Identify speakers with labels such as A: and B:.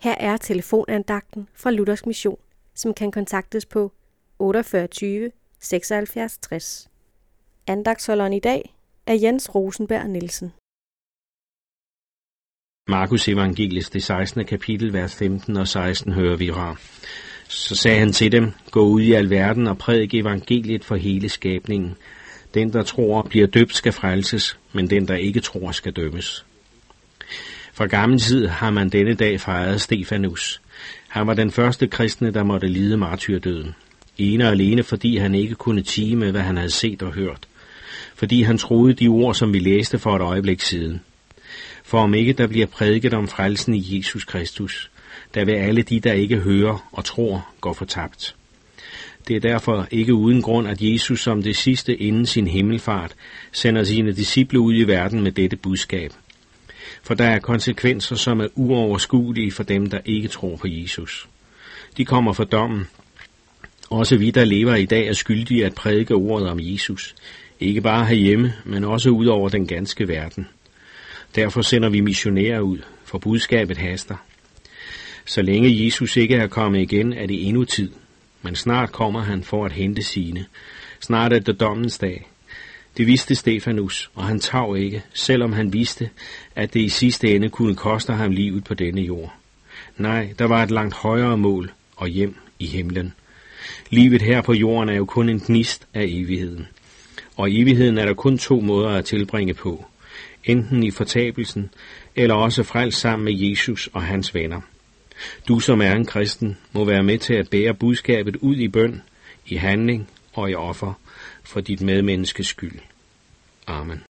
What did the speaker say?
A: Her er telefonandagten fra Luthers Mission, som kan kontaktes på 48 76 60. Andagsholderen i dag er Jens Rosenberg Nielsen.
B: Markus Evangelis, det 16. kapitel, vers 15 og 16, hører vi fra. Så sagde han til dem, gå ud i alverden og prædik evangeliet for hele skabningen. Den, der tror, bliver døbt, skal frelses, men den, der ikke tror, skal dømmes. Fra gammel tid har man denne dag fejret Stefanus. Han var den første kristne, der måtte lide martyrdøden. Ene og alene, fordi han ikke kunne tige med, hvad han havde set og hørt. Fordi han troede de ord, som vi læste for et øjeblik siden. For om ikke der bliver prædiket om frelsen i Jesus Kristus, der vil alle de, der ikke hører og tror, gå fortabt. Det er derfor ikke uden grund, at Jesus som det sidste inden sin himmelfart sender sine disciple ud i verden med dette budskab. For der er konsekvenser, som er uoverskuelige for dem, der ikke tror på Jesus. De kommer for dommen. Også vi, der lever i dag, er skyldige at prædike ordet om Jesus. Ikke bare herhjemme, men også ud over den ganske verden. Derfor sender vi missionærer ud, for budskabet haster. Så længe Jesus ikke er kommet igen, er det endnu tid. Men snart kommer han for at hente sine. Snart er det dommens dag. Det vidste Stefanus, og han tav ikke, selvom han vidste, at det i sidste ende kunne koste ham livet på denne jord. Nej, der var et langt højere mål og hjem i himlen. Livet her på jorden er jo kun en gnist af evigheden. Og i evigheden er der kun to måder at tilbringe på. Enten i fortabelsen, eller også frelst sammen med Jesus og hans venner. Du som er en kristen, må være med til at bære budskabet ud i bøn, i handling og i offer for dit medmenneskes skyld. Amen.